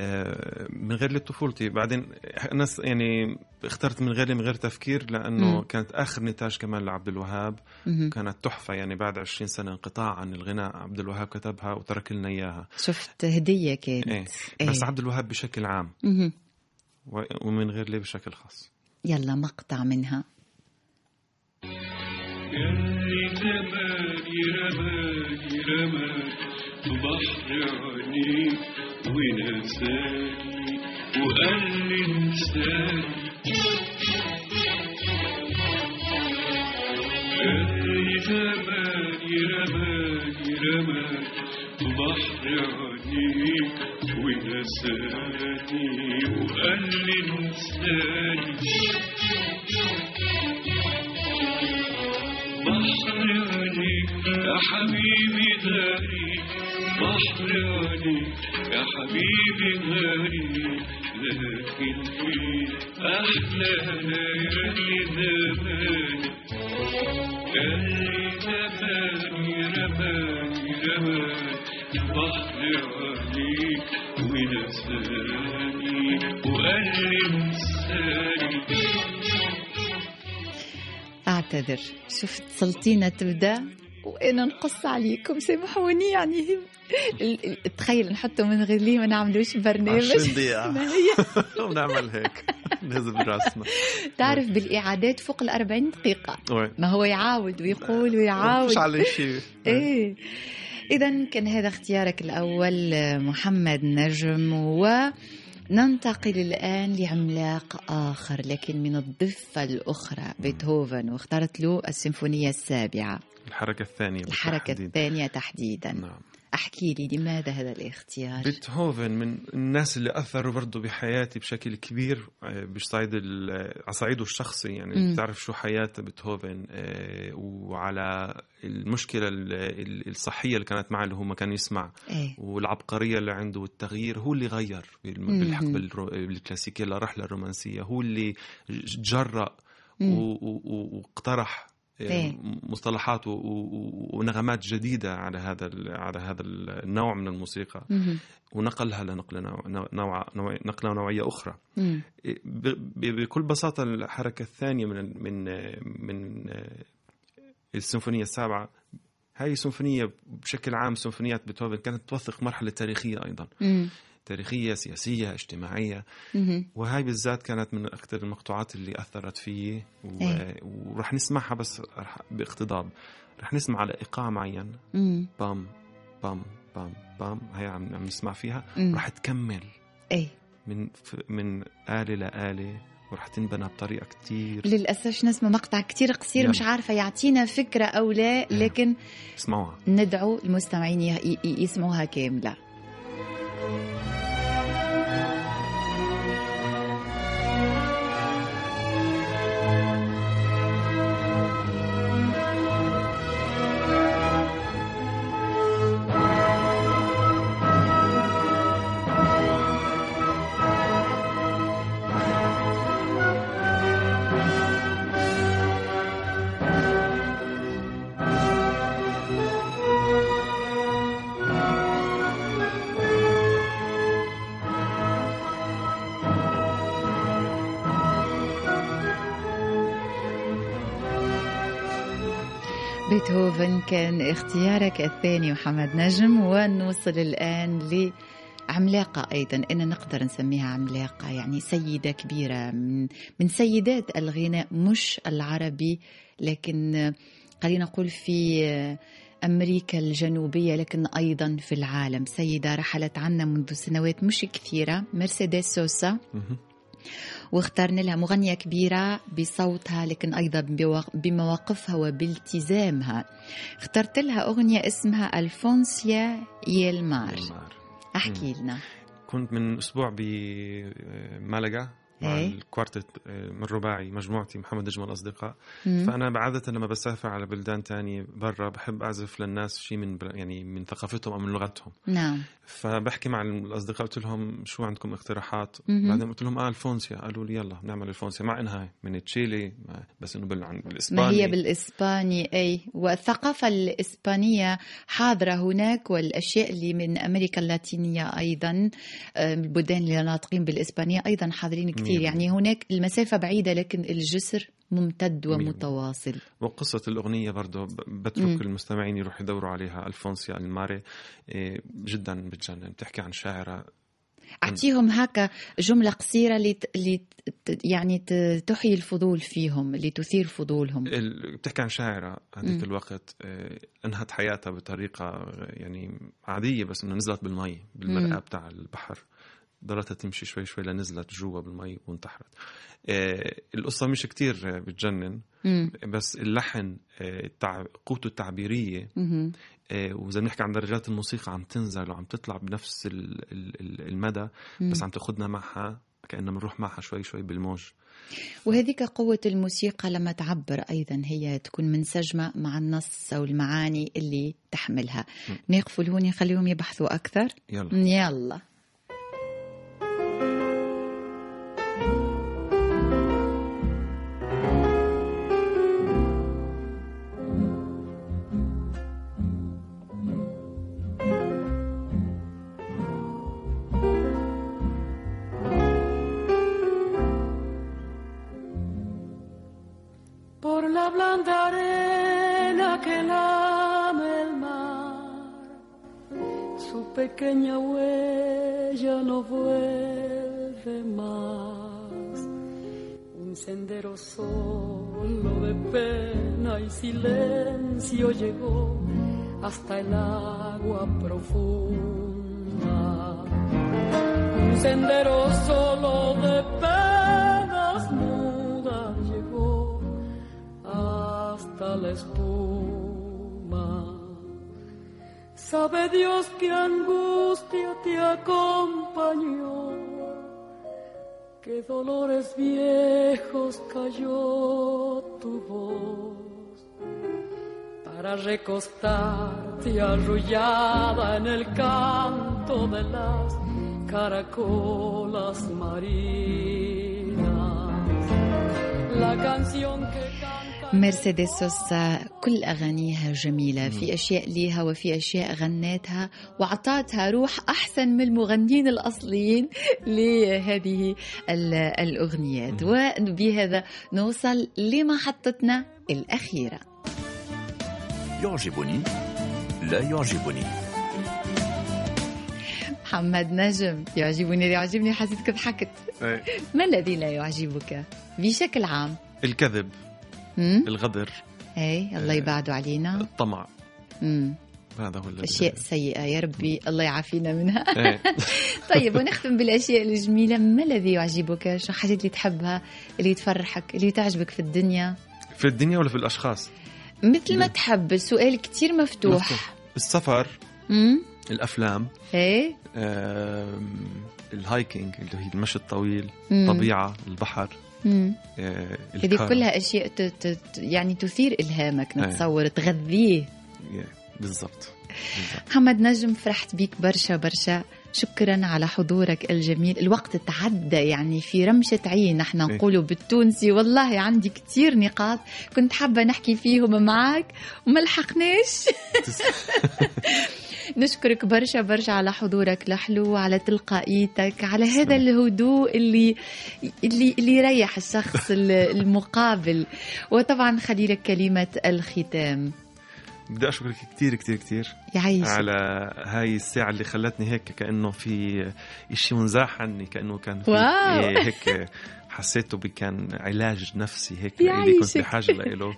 آه، من غير لطفولتي بعدين أنا يعني اخترت من غير من غير تفكير لأنه مم. كانت آخر نتاج كمان لعبد الوهاب. مهم. كانت تحفة. يعني بعد 20 سنة انقطاع عن الغناء عبد الوهاب كتبها وترك لنا إياها. شفت هدية كانت. إيه. إيه. بس عبد الوهاب بشكل عام. و- ومن غير ليه بشكل خاص. يلا مقطع منها. يلي رماني رماني ببحر عينيك ونساني وقال لي انساني يلي زماني رماني رماني ببحر عينيك ونساني وقال لي انساني يا حبيبي غالي بحر عليك يا حبيبي غالي لكن في أحلى ليالي زماني. اللي زماني رماني رماني. بحر عليك ونساني وقال لي انساني أعتذر. شفت سلطينة تبدأ؟ وأنا نقص عليكم سامحوني يعني تخيل نحطه من غير ليه ما نعملوش برنامج. 20 دقيقة. ما هي. ونعمل هيك نهز براسنا. تعرف بالإعادات فوق ال 40 دقيقة. وين ما هو يعاود ويقول ويعاود. مش على شيء إيه. اذا كان هذا اختيارك الأول محمد نجم وننتقل الآن لعملاق آخر لكن من الضفة الأخرى بيتهوفن واخترت له السيمفونية السابعة. الحركة الثانية الحركة بالتحديد. الثانية تحديدا. نعم. احكي لي لماذا هذا الاختيار بيتهوفن من الناس اللي أثروا برضه بحياتي بشكل كبير آه، بصعيد على صعيده الشخصي يعني مم. بتعرف شو حياة بيتهوفن آه، وعلى المشكلة ال- ال- الصحية اللي كانت معه اللي هو ما كان يسمع إيه والعبقرية اللي عنده والتغيير هو اللي غير. بالحقبه الكلاسيكيه هو اللي ج- جرأ مم. و- و- و- واقترح. مصطلحات و- و- ونغمات جديدة على هذا على هذا النوع من الموسيقى. ونقلها لنقل نوع نقلة نوعية أخرى. ب- بكل بساطة الحركة الثانية من من من السيمفونية السابعة. هاي سيمفونية بشكل عام سيمفونيات بيتهوفن كانت توثق مرحلة تاريخية أيضا. سياسية اجتماعية. مهم. وهاي بالذات كانت من أكثر المقطوعات اللي أثرت فيي. و... إيه. ورح نسمعها بس رح باقتضاب. رح نسمع على إيقاع معين. بام بام بام بام. هي عم عم نسمع فيها. رح تكمل. إيه. من ف- من آلة لآلة ورح تنبنى بطريقة كتير. للأسف نسمع مقطع كتير قصير يلا. مش عارفة يعطينا فكرة أو لا لكن اسمعوها. ندعو المستمعين ي- ي- يسمعوها كاملة. Thank you. بيتهوفن كان اختيارك الثاني محمد نجم ونوصل الآن لعملاقة أيضا. أنا نقدر نسميها عملاقة يعني سيدة كبيرة من, من سيدات الغناء مش العربي. لكن خلينا نقول في أمريكا الجنوبية لكن أيضا في العالم. سيدة رحلت عنا منذ سنوات مش كثيرة. مرسيدس سوسا. واخترنا لها مغنية كبيرة بصوتها لكن أيضا بمواقفها وبالتزامها. اخترت لها أغنية اسمها ألفونسيا يلمار. أحكي لنا. كنت من أسبوع مع إيه. الكوارتت آه، من رباعي مجموعتي محمد نجم الأصدقاء مم. فأنا عادة لما بسافر على بلدان تانية برا بحب أعزف للناس شيء من يعني من ثقافتهم أو من لغتهم. نعم. فبحكي مع الأصدقاء قلت لهم شو عندكم اقتراحات. بعدين قلت لهم آه الفونسيا. قالوا لي يلا نعمل الفونسيا. مع إنها من تشيلي بس إنه بال- عن- بالإسباني ما هي بالإسباني. أي. والثقافة الإسبانية حاضرة هناك والأشياء اللي من أمريكا اللاتينية أيضا آه، البلدان اللي ناطقين بالإسبانية أيضا حاضرين كثير. يعني هناك المسافة بعيدة لكن الجسر ممتد. ومتواصل وقصة الأغنية برضه بترك مم. المستمعين يروحوا يدوروا عليها الفونسيا الماري إيه، جدا بتجنن بتحكي عن شاعرة أعطيهم هكا جملة قصيرة اللي ت- اللي ت- يعني تحيي الفضول فيهم اللي تثير فضولهم ال- بتحكي عن شاعرة مم. هذيك الوقت إيه، أنهت حياتها بطريقة آه، يعني عادية بس انها نزلت بالمي بالمرآة مم. بتاع البحر ضلتها تمشي شوي شوي لنزلت جوا بالمي وانتحرت إيه، القصة مش كتير آه، بتجنن. بس اللحن آه،. قوته التعبيرية. آه، وإذا بنحكي عن درجات الموسيقى عم تنزل وعم تطلع بنفس ال- ال- ال- المدى. بس عم تاخدنا معها كأننا بنروح معها شوي شوي بالموج وهذيك قوة الموسيقى لما تعبر أيضا هي تكون منسجمة مع النص أو المعاني اللي تحملها. نقفل هون نخليهم يبحثوا أكثر يلا يلا pequeña huella no vuelve más. Un sendero solo de pena y silencio llegó hasta el agua profunda. Un sendero solo de penas mudas llegó hasta la espuma. Sabe Dios que angustia te acompañó, que dolores viejos cayó tu voz para recostarte arrullada en el canto de las caracolas marinas. La canción que مرسيدس سوسا كل أغانيها جميلة في أشياء ليها وفي أشياء غنتها وأعطتها روح أحسن من المغنيين الأصليين لهذه ال- الأغنيات. وبهذا نوصل لمحطتنا الأخيرة. يعجبني لا يعجبني. محمد نجم يعجبني يعجبني حسيتك ضحكت إيه. ما الذي لا يعجبك؟ بشكل عام. الكذب؟ الغدر. اي الله يبعده علينا. الطمع. مم. هذا هو أشياء سيئة يا ربي الله يعافينا منها. إيه. طيب ونختم بالأشياء الجميلة. ما الذي يعجبك؟ شو حاجات اللي تحبها اللي تفرحك اللي تعجبك في الدنيا؟ في الدنيا ولا في الأشخاص؟ مثل ما تحب. السؤال كتير مفتوح. السفر امم الأفلام إيه. الهايكينج اللي هي المشي الطويل مم. طبيعة البحر. مم. آه، هذه الكرم. كلها أشياء يعني تثير إلهامك. نتصور تغذيه بالضبط. محمد نجم فرحت بيك برشا برشا شكرا على حضورك الجميل الوقت تعدى يعني في رمشة عين نحن إيه. نقوله بالتونسي والله عندي كتير نقاط كنت حابة نحكي فيهم معك وما لحقناش نشكرك برشا برشا على حضورك الحلو على تلقائيتك على هذا. الهدوء اللي اللي اللي يريح الشخص ال- المقابل وطبعا خلي لك كلمة الختام بدي أشكرك كثير كثير كثير يعيشك على هاي الساعة اللي خلتني هيك كأنه في إشي منزاح عني كأنه كان في واو. إيه هيك حسيته كان علاج نفسي هيك لإلي كنت يعيشك. بحاجة له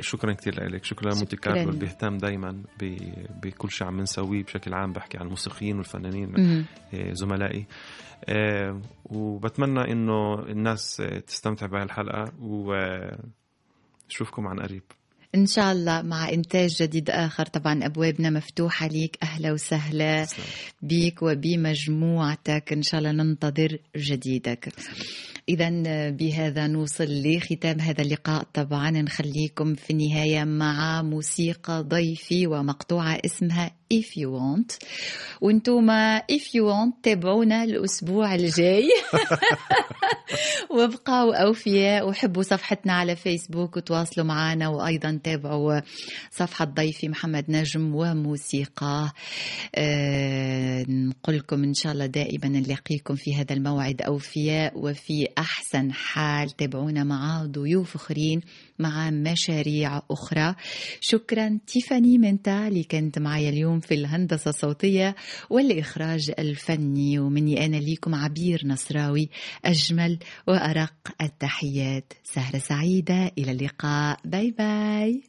شكرا كثير لك شكرا لمونتي. كارلو اللي بيهتم دايما ب- بكل شيء عم نسويه بشكل عام بحكي عن الموسيقيين والفنانين. إيه، زملائي آه، وبتمنى إنه الناس آه، تستمتع بهاي الحلقة وشوفكم عن قريب إن شاء الله مع إنتاج جديد آخر. طبعا أبوابنا مفتوحة ليك. أهلا وسهلا تسلم. بيك وبمجموعتك. إن شاء الله ننتظر جديدك. إذا بهذا نوصل لختام هذا اللقاء. طبعا نخليكم في النهاية مع موسيقى ضيفي ومقطوعة اسمها If You Want. وانتوما If You Want تابعونا الأسبوع الجاي. وابقوا أوفياء وحبوا صفحتنا على فيسبوك وتواصلوا معنا وأيضا تابعوا صفحة ضيفي محمد نجم وموسيقى. آه نقول لكم إن شاء الله دائما نلاقيكم في هذا الموعد أوفياء وفي أحسن حال تابعونا مع ضيوف أخرين مع مشاريع أخرى. شكرا تيفاني منتا اللي كانت معي اليوم في الهندسة الصوتية والإخراج الفني. ومني أنا ليكم عبير نصراوي. أجمل وأرق التحيات. سهرة سعيدة. إلى اللقاء. باي باي.